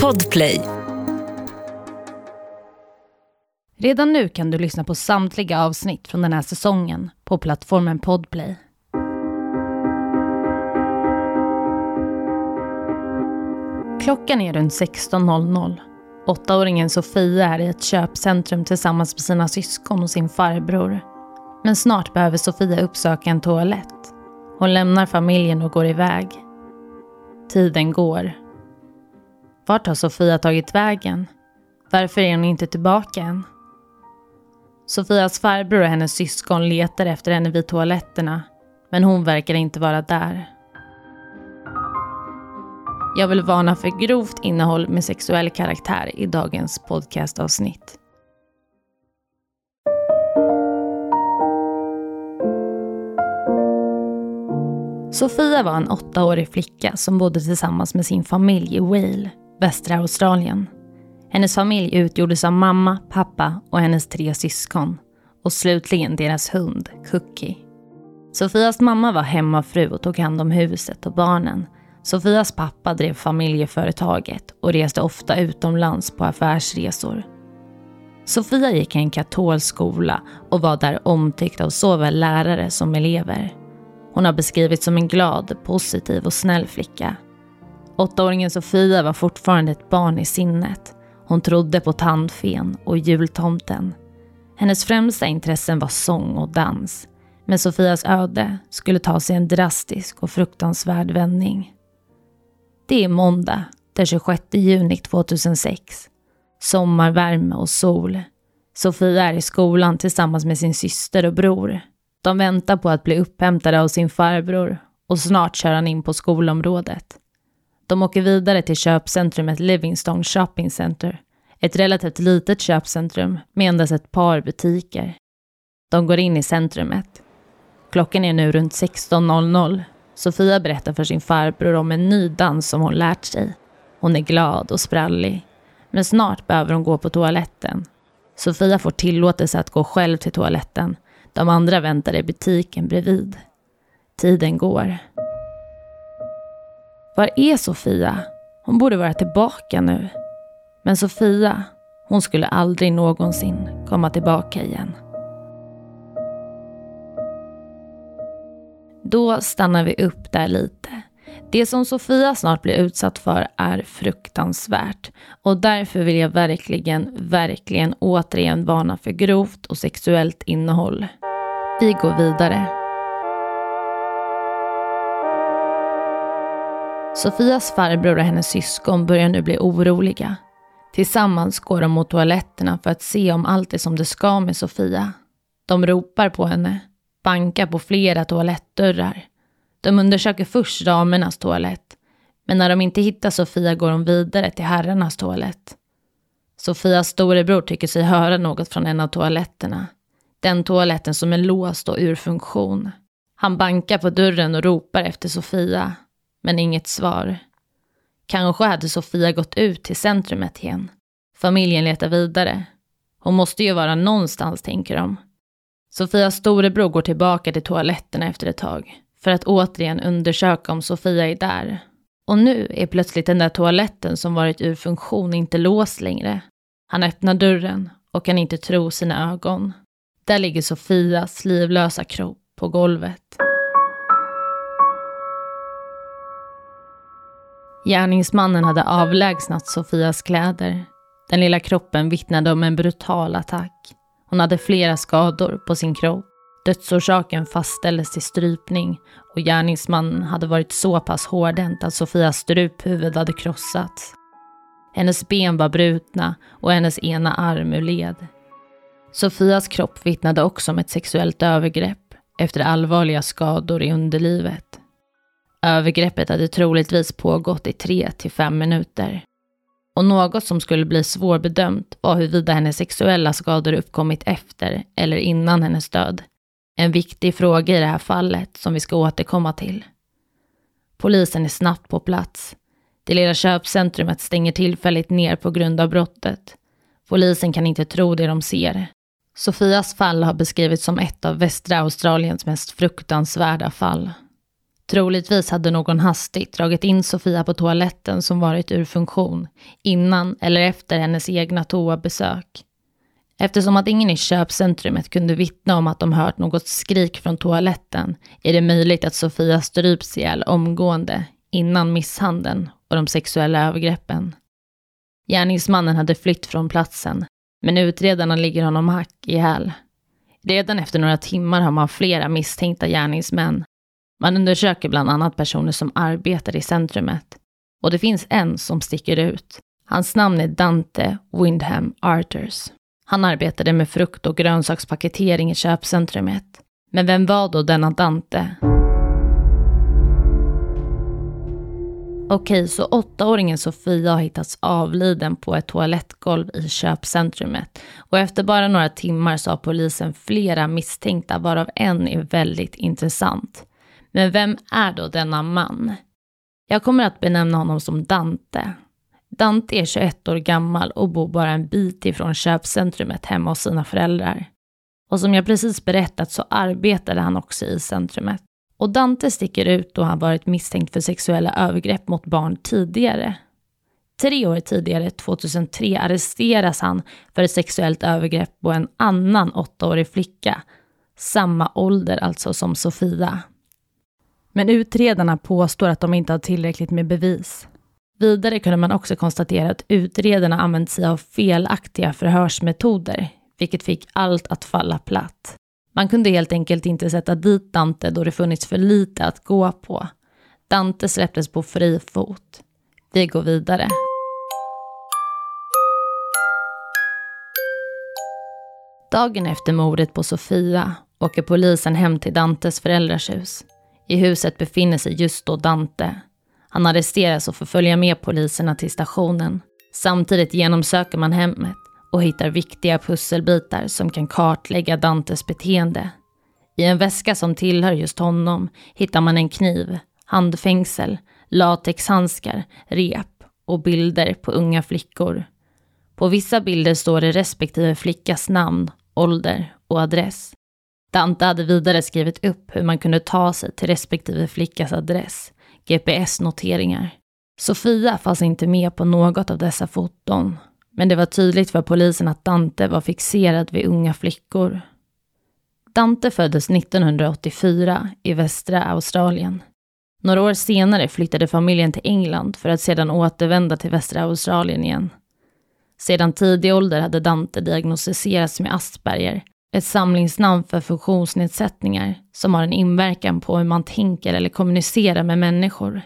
Podplay. Redan nu kan du lyssna på samtliga avsnitt från den här säsongen på plattformen Podplay. Klockan är runt 16.00. Åttaåringen Sofia är i ett köpcentrum tillsammans med sina syskon och sin farbror. Men snart behöver Sofia uppsöka en toalett. Hon lämnar familjen och går iväg. Tiden går. Vart har Sofia tagit vägen? Varför är hon inte tillbaka än? Sofias farbror och hennes syskon letar efter henne vid toaletterna, men hon verkar inte vara där. Jag vill varna för grovt innehåll med sexuell karaktär i dagens podcastavsnitt. Sofia var en åttaårig flicka som bodde tillsammans med sin familj i Wale, västra Australien. Hennes familj utgjordes av mamma, pappa och hennes tre syskon. Och slutligen deras hund, Cookie. Sofias mamma var hemmafru och tog hand om huset och barnen. Sofias pappa drev familjeföretaget och reste ofta utomlands på affärsresor. Sofia gick i en katolsk skola och var där omtyckt av såväl lärare som elever. Hon har beskrivits som en glad, positiv och snäll flicka. Åttaåringen Sofia var fortfarande ett barn i sinnet. Hon trodde på tandfen och jultomten. Hennes främsta intressen var sång och dans. Men Sofias öde skulle ta sig en drastisk och fruktansvärd vändning. Det är måndag den 26 juni 2006. Sommarvärme och sol. Sofia är i skolan tillsammans med sin syster och bror. De väntar på att bli upphämtade av sin farbror och snart kör han in på skolområdet. De åker vidare till köpcentrumet Livingstone Shopping Center. Ett relativt litet köpcentrum med endast ett par butiker. De går in i centrumet. Klockan är nu runt 16.00. Sofia berättar för sin farbror om en ny dans som hon lärt sig. Hon är glad och sprallig. Men snart behöver hon gå på toaletten. Sofia får tillåtelse att gå själv till toaletten. De andra väntar i butiken bredvid. Tiden går. Var är Sofia? Hon borde vara tillbaka nu. Men Sofia, hon skulle aldrig någonsin komma tillbaka igen. Då stannar vi upp där lite. Det som Sofia snart blir utsatt för är fruktansvärt och därför vill jag verkligen, verkligen återigen varna för grovt och sexuellt innehåll. Vi går vidare. Sofias farbror och hennes syskon börjar nu bli oroliga. Tillsammans går de mot toaletterna för att se om allt är som det ska med Sofia. De ropar på henne, bankar på flera toalettdörrar. De undersöker först damernas toalett, men när de inte hittar Sofia går de vidare till herrarnas toalett. Sofias storebror tycker sig höra något från en av toaletterna. Den toaletten som är låst och ur funktion. Han bankar på dörren och ropar efter Sofia, men inget svar. Kanske hade Sofia gått ut till centrumet igen. Familjen letar vidare. Hon måste ju vara någonstans, tänker de. Sofias storebror går tillbaka till toaletterna efter ett tag för att återigen undersöka om Sofia är där. Och nu är plötsligt den där toaletten som varit ur funktion inte låst längre. Han öppnar dörren och kan inte tro sina ögon. Där ligger Sofias livlösa kropp på golvet. Gärningsmannen hade avlägsnat Sofias kläder. Den lilla kroppen vittnade om en brutal attack. Hon hade flera skador på sin kropp. Dödsorsaken fastställdes till strypning och gärningsmannen hade varit så pass hårdhänt att Sofias struphuvud hade krossats. Hennes ben var brutna och hennes ena arm ur led. Sofias kropp vittnade också om ett sexuellt övergrepp efter allvarliga skador i underlivet. Övergreppet hade troligtvis pågått i tre till fem minuter. Och något som skulle bli svårbedömt var huruvida hennes sexuella skador uppkommit efter eller innan hennes död. En viktig fråga i det här fallet som vi ska återkomma till. Polisen är snabbt på plats. Det lilla köpcentrumet stänger tillfälligt ner på grund av brottet. Polisen kan inte tro det de ser. Sofias fall har beskrivits som ett av västra Australiens mest fruktansvärda fall. Troligtvis hade någon hastigt dragit in Sofia på toaletten som varit ur funktion innan eller efter hennes egna toabesök. Eftersom att ingen i köpcentrumet kunde vittna om att de hört något skrik från toaletten är det möjligt att Sofia stryps ihjäl omgående innan misshandeln och de sexuella övergreppen. Gärningsmannen hade flytt från platsen, men utredarna ligger honom hack i häl. Redan efter några timmar har man flera misstänkta gärningsmän. Man undersöker bland annat personer som arbetar i centrumet. Och det finns en som sticker ut. Hans namn är Dante Windham Arthurs. Han arbetade med frukt och grönsakspaketering i köpcentrumet. Men vem var då denna Dante? Okej, så åttaåringen Sofia har hittats avliden på ett toalettgolv i köpcentrumet. Och efter bara några timmar så har polisen flera misstänkta, varav en är väldigt intressant. Men vem är då denna man? Jag kommer att benämna honom som Dante. Dante är 21 år gammal och bor bara en bit ifrån köpcentrumet hemma hos sina föräldrar. Och som jag precis berättat så arbetade han också i centrumet. Och Dante sticker ut då han varit misstänkt för sexuella övergrepp mot barn tidigare. Tre år tidigare, 2003, arresteras han för ett sexuellt övergrepp på en annan åttaårig flicka. Samma ålder alltså som Sofia. Men utredarna påstår att de inte har tillräckligt med bevis. Vidare kunde man också konstatera att utredarna använt sig av felaktiga förhörsmetoder, vilket fick allt att falla platt. Man kunde helt enkelt inte sätta dit Dante då det funnits för lite att gå på. Dante släpptes på fri fot. Vi går vidare. Dagen efter mordet på Sofia åker polisen hem till Dantes föräldrars hus. I huset befinner sig just då Dante. Han arresteras och får följa med poliserna till stationen. Samtidigt genomsöker man hemmet och hittar viktiga pusselbitar som kan kartlägga Dantes beteende. I en väska som tillhör just honom hittar man en kniv, handfängsel, latexhandskar, rep och bilder på unga flickor. På vissa bilder står det respektive flickas namn, ålder och adress. Dante hade vidare skrivit upp hur man kunde ta sig till respektive flickas adress, GPS-noteringar. Sofia fanns inte med på något av dessa foton men det var tydligt för polisen att Dante var fixerad vid unga flickor. Dante föddes 1984 i västra Australien. Några år senare flyttade familjen till England för att sedan återvända till västra Australien igen. Sedan tidig ålder hade Dante diagnostiserats med Asperger, ett samlingsnamn för funktionsnedsättningar som har en inverkan på hur man tänker eller kommunicerar med människor.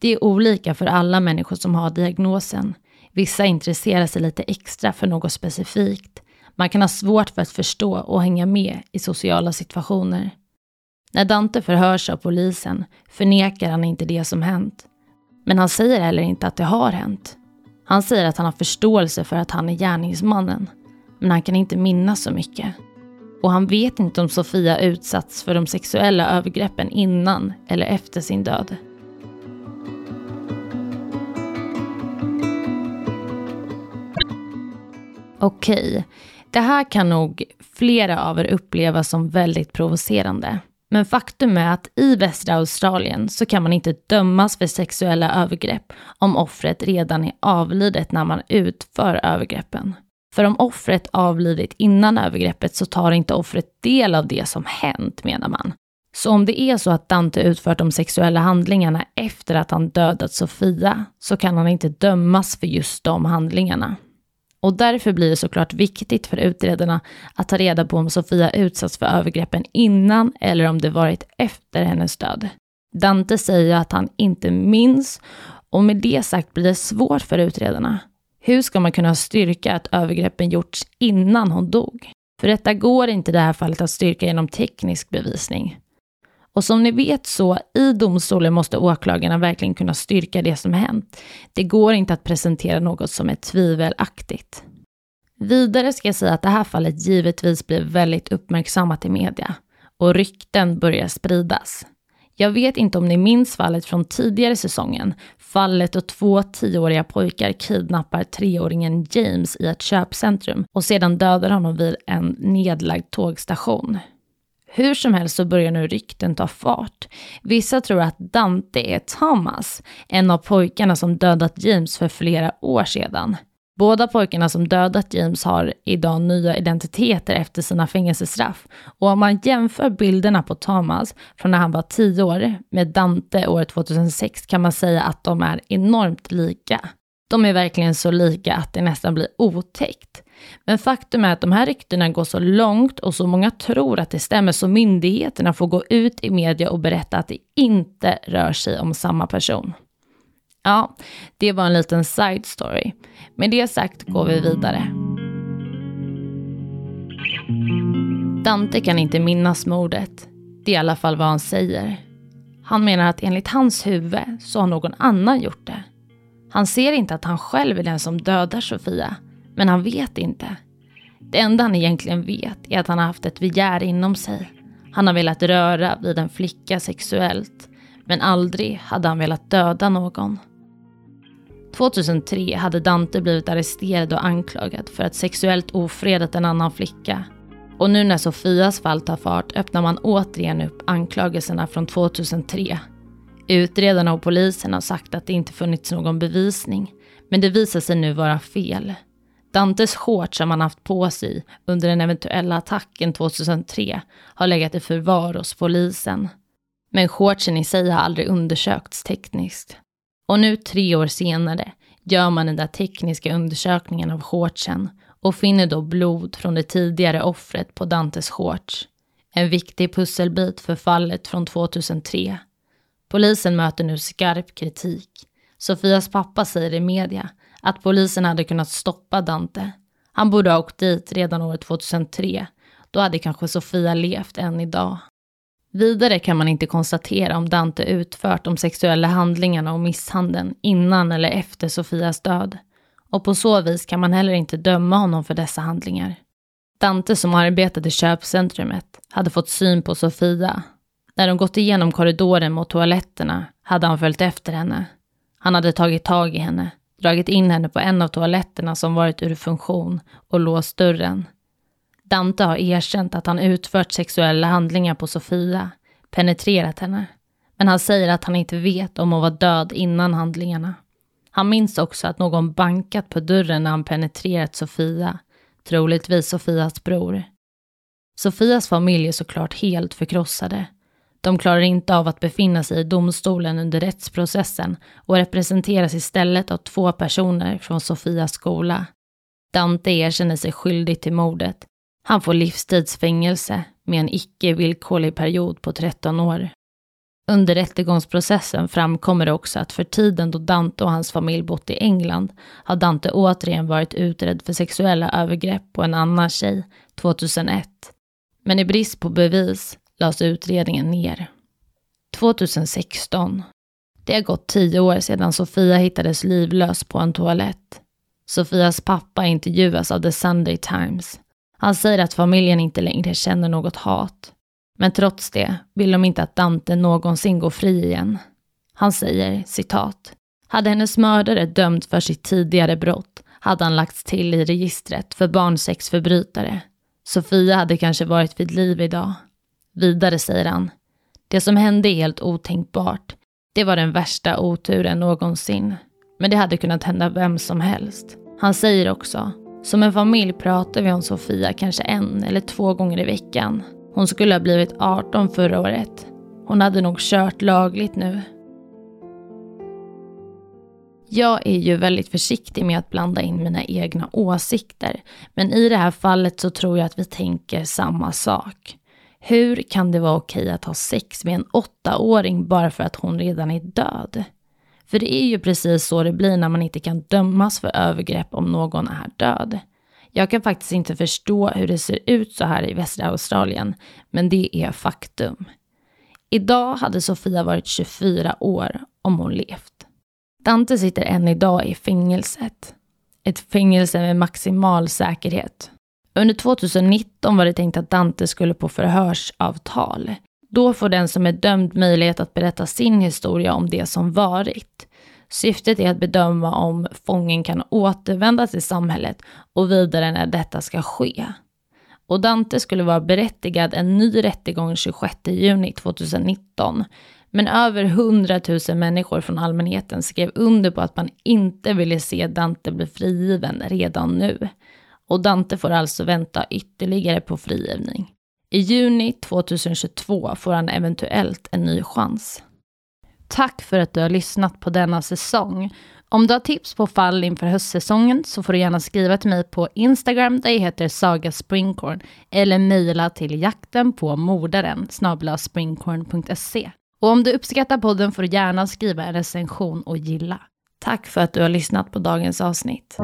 Det är olika för alla människor som har diagnosen, Vissa intresserar sig lite extra för något specifikt. Man kan ha svårt för att förstå och hänga med i sociala situationer. När Dante förhörs av polisen förnekar han inte det som hänt. Men han säger heller inte att det har hänt. Han säger att han har förståelse för att han är gärningsmannen. Men han kan inte minnas så mycket. Och han vet inte om Sofia utsatts för de sexuella övergreppen innan eller efter sin död. Okej, det här kan nog flera av er uppleva som väldigt provocerande. Men faktum är att i västra Australien så kan man inte dömas för sexuella övergrepp om offret redan är avlidet när man utför övergreppen. För om offret avlidit innan övergreppet så tar inte offret del av det som hänt menar man. Så om det är så att Dante utfört de sexuella handlingarna efter att han dödat Sofia så kan han inte dömas för just de handlingarna. Och därför blir det såklart viktigt för utredarna att ta reda på om Sofia utsatts för övergreppen innan eller om det varit efter hennes död. Dante säger att han inte minns och med det sagt blir det svårt för utredarna. Hur ska man kunna styrka att övergreppen gjorts innan hon dog? För detta går inte i det här fallet att styrka genom teknisk bevisning. Och som ni vet så i domstolen måste åklagarna verkligen kunna styrka det som hänt. Det går inte att presentera något som är tvivelaktigt. Vidare ska jag säga att det här fallet givetvis blir väldigt uppmärksammat i media och rykten börjar spridas. Jag vet inte om ni minns fallet från tidigare säsongen, fallet då två tioåriga pojkar kidnappar treåringen James i ett köpcentrum och sedan dödar honom vid en nedlagd tågstation. Hur som helst så börjar nu rykten ta fart. Vissa tror att Dante är Thomas, en av pojkarna som dödat James för flera år sedan. Båda pojkarna som dödat James har idag nya identiteter efter sina fängelsestraff. Och om man jämför bilderna på Thomas från när han var 10 år med Dante år 2006 kan man säga att de är enormt lika. De är verkligen så lika att det nästan blir otäckt. Men faktum är att de här ryktena går så långt och så många tror att det stämmer så myndigheterna får gå ut i media och berätta att det inte rör sig om samma person. Ja, det var en liten side story. Med det sagt går vi vidare. Dante kan inte minnas mordet. Det är i alla fall vad han säger. Han menar att enligt hans huvud så har någon annan gjort det. Han ser inte att han själv är den som dödar Sofia, men han vet inte. Det enda han egentligen vet är att han har haft ett begär inom sig. Han har velat röra vid en flicka sexuellt, men aldrig hade han velat döda någon. 2003 hade Dante blivit arresterad och anklagad för att sexuellt ofredat en annan flicka. Och nu när Sofias fall tar fart öppnar man återigen upp anklagelserna från 2003. Utredarna och polisen har sagt att det inte funnits någon bevisning, men det visar sig nu vara fel. Dantes shorts som han haft på sig under den eventuella attacken 2003 har legat i förvar hos polisen. Men shortsen i sig har aldrig undersökts tekniskt. Och nu tre år senare gör man den där tekniska undersökningen av shortsen och finner då blod från det tidigare offret på Dantes shorts. En viktig pusselbit för fallet från 2003. Polisen möter nu skarp kritik. Sofias pappa säger i media att polisen hade kunnat stoppa Dante. Han borde ha åkt dit redan år 2003. Då hade kanske Sofia levt än idag. Vidare kan man inte konstatera om Dante utfört de sexuella handlingarna och misshandeln innan eller efter Sofias död. Och på så vis kan man heller inte döma honom för dessa handlingar. Dante som arbetade i köpcentrumet hade fått syn på Sofia. När de gått igenom korridoren mot toaletterna hade han följt efter henne. Han hade tagit tag i henne, dragit in henne på en av toaletterna som varit ur funktion och låst dörren. Dante har erkänt att han utfört sexuella handlingar på Sofia, penetrerat henne. Men han säger att han inte vet om hon var död innan handlingarna. Han minns också att någon bankat på dörren när han penetrerat Sofia, troligtvis Sofias bror. Sofias familj är såklart helt förkrossade. De klarar inte av att befinna sig i domstolen under rättsprocessen och representeras istället av två personer från Sofias skola. Dante erkänner sig skyldig till mordet han får livstidsfängelse med en icke villkorlig period på 13 år. Under rättegångsprocessen framkommer det också att för tiden då Dante och hans familj bott i England har Dante återigen varit utredd för sexuella övergrepp på en annan tjej 2001. Men i brist på bevis lades utredningen ner. 2016. Det har gått tio år sedan Sofia hittades livlös på en toalett. Sofias pappa intervjuas av The Sunday Times. Han säger att familjen inte längre känner något hat. Men trots det vill de inte att Dante någonsin går fri igen. Han säger, citat, hade hennes mördare dömts för sitt tidigare brott hade han lagts till i registret för barnsexförbrytare. Sofia hade kanske varit vid liv idag. Vidare säger han, det som hände är helt otänkbart. Det var den värsta oturen någonsin. Men det hade kunnat hända vem som helst. Han säger också, som en familj pratar vi om Sofia kanske en eller två gånger i veckan. Hon skulle ha blivit 18 förra året. Hon hade nog kört lagligt nu. Jag är ju väldigt försiktig med att blanda in mina egna åsikter. Men i det här fallet så tror jag att vi tänker samma sak. Hur kan det vara okej att ha sex med en åttaåring bara för att hon redan är död? För det är ju precis så det blir när man inte kan dömas för övergrepp om någon är död. Jag kan faktiskt inte förstå hur det ser ut så här i västra Australien, men det är faktum. Idag hade Sofia varit 24 år om hon levt. Dante sitter än idag i fängelset. Ett fängelse med maximal säkerhet. Under 2019 var det tänkt att Dante skulle på förhörsavtal. Då får den som är dömd möjlighet att berätta sin historia om det som varit. Syftet är att bedöma om fången kan återvända till samhället och vidare när detta ska ske. och Dante skulle vara berättigad en ny rättegång 26 juni 2019. Men över 100 000 människor från allmänheten skrev under på att man inte ville se Dante bli frigiven redan nu. Och Dante får alltså vänta ytterligare på frigivning. I juni 2022 får han eventuellt en ny chans. Tack för att du har lyssnat på denna säsong. Om du har tips på fall inför höstsäsongen så får du gärna skriva till mig på Instagram där jag heter Saga Springcorn eller mejla till jakten på mordaren springkorn.se. Och om du uppskattar podden får du gärna skriva en recension och gilla. Tack för att du har lyssnat på dagens avsnitt.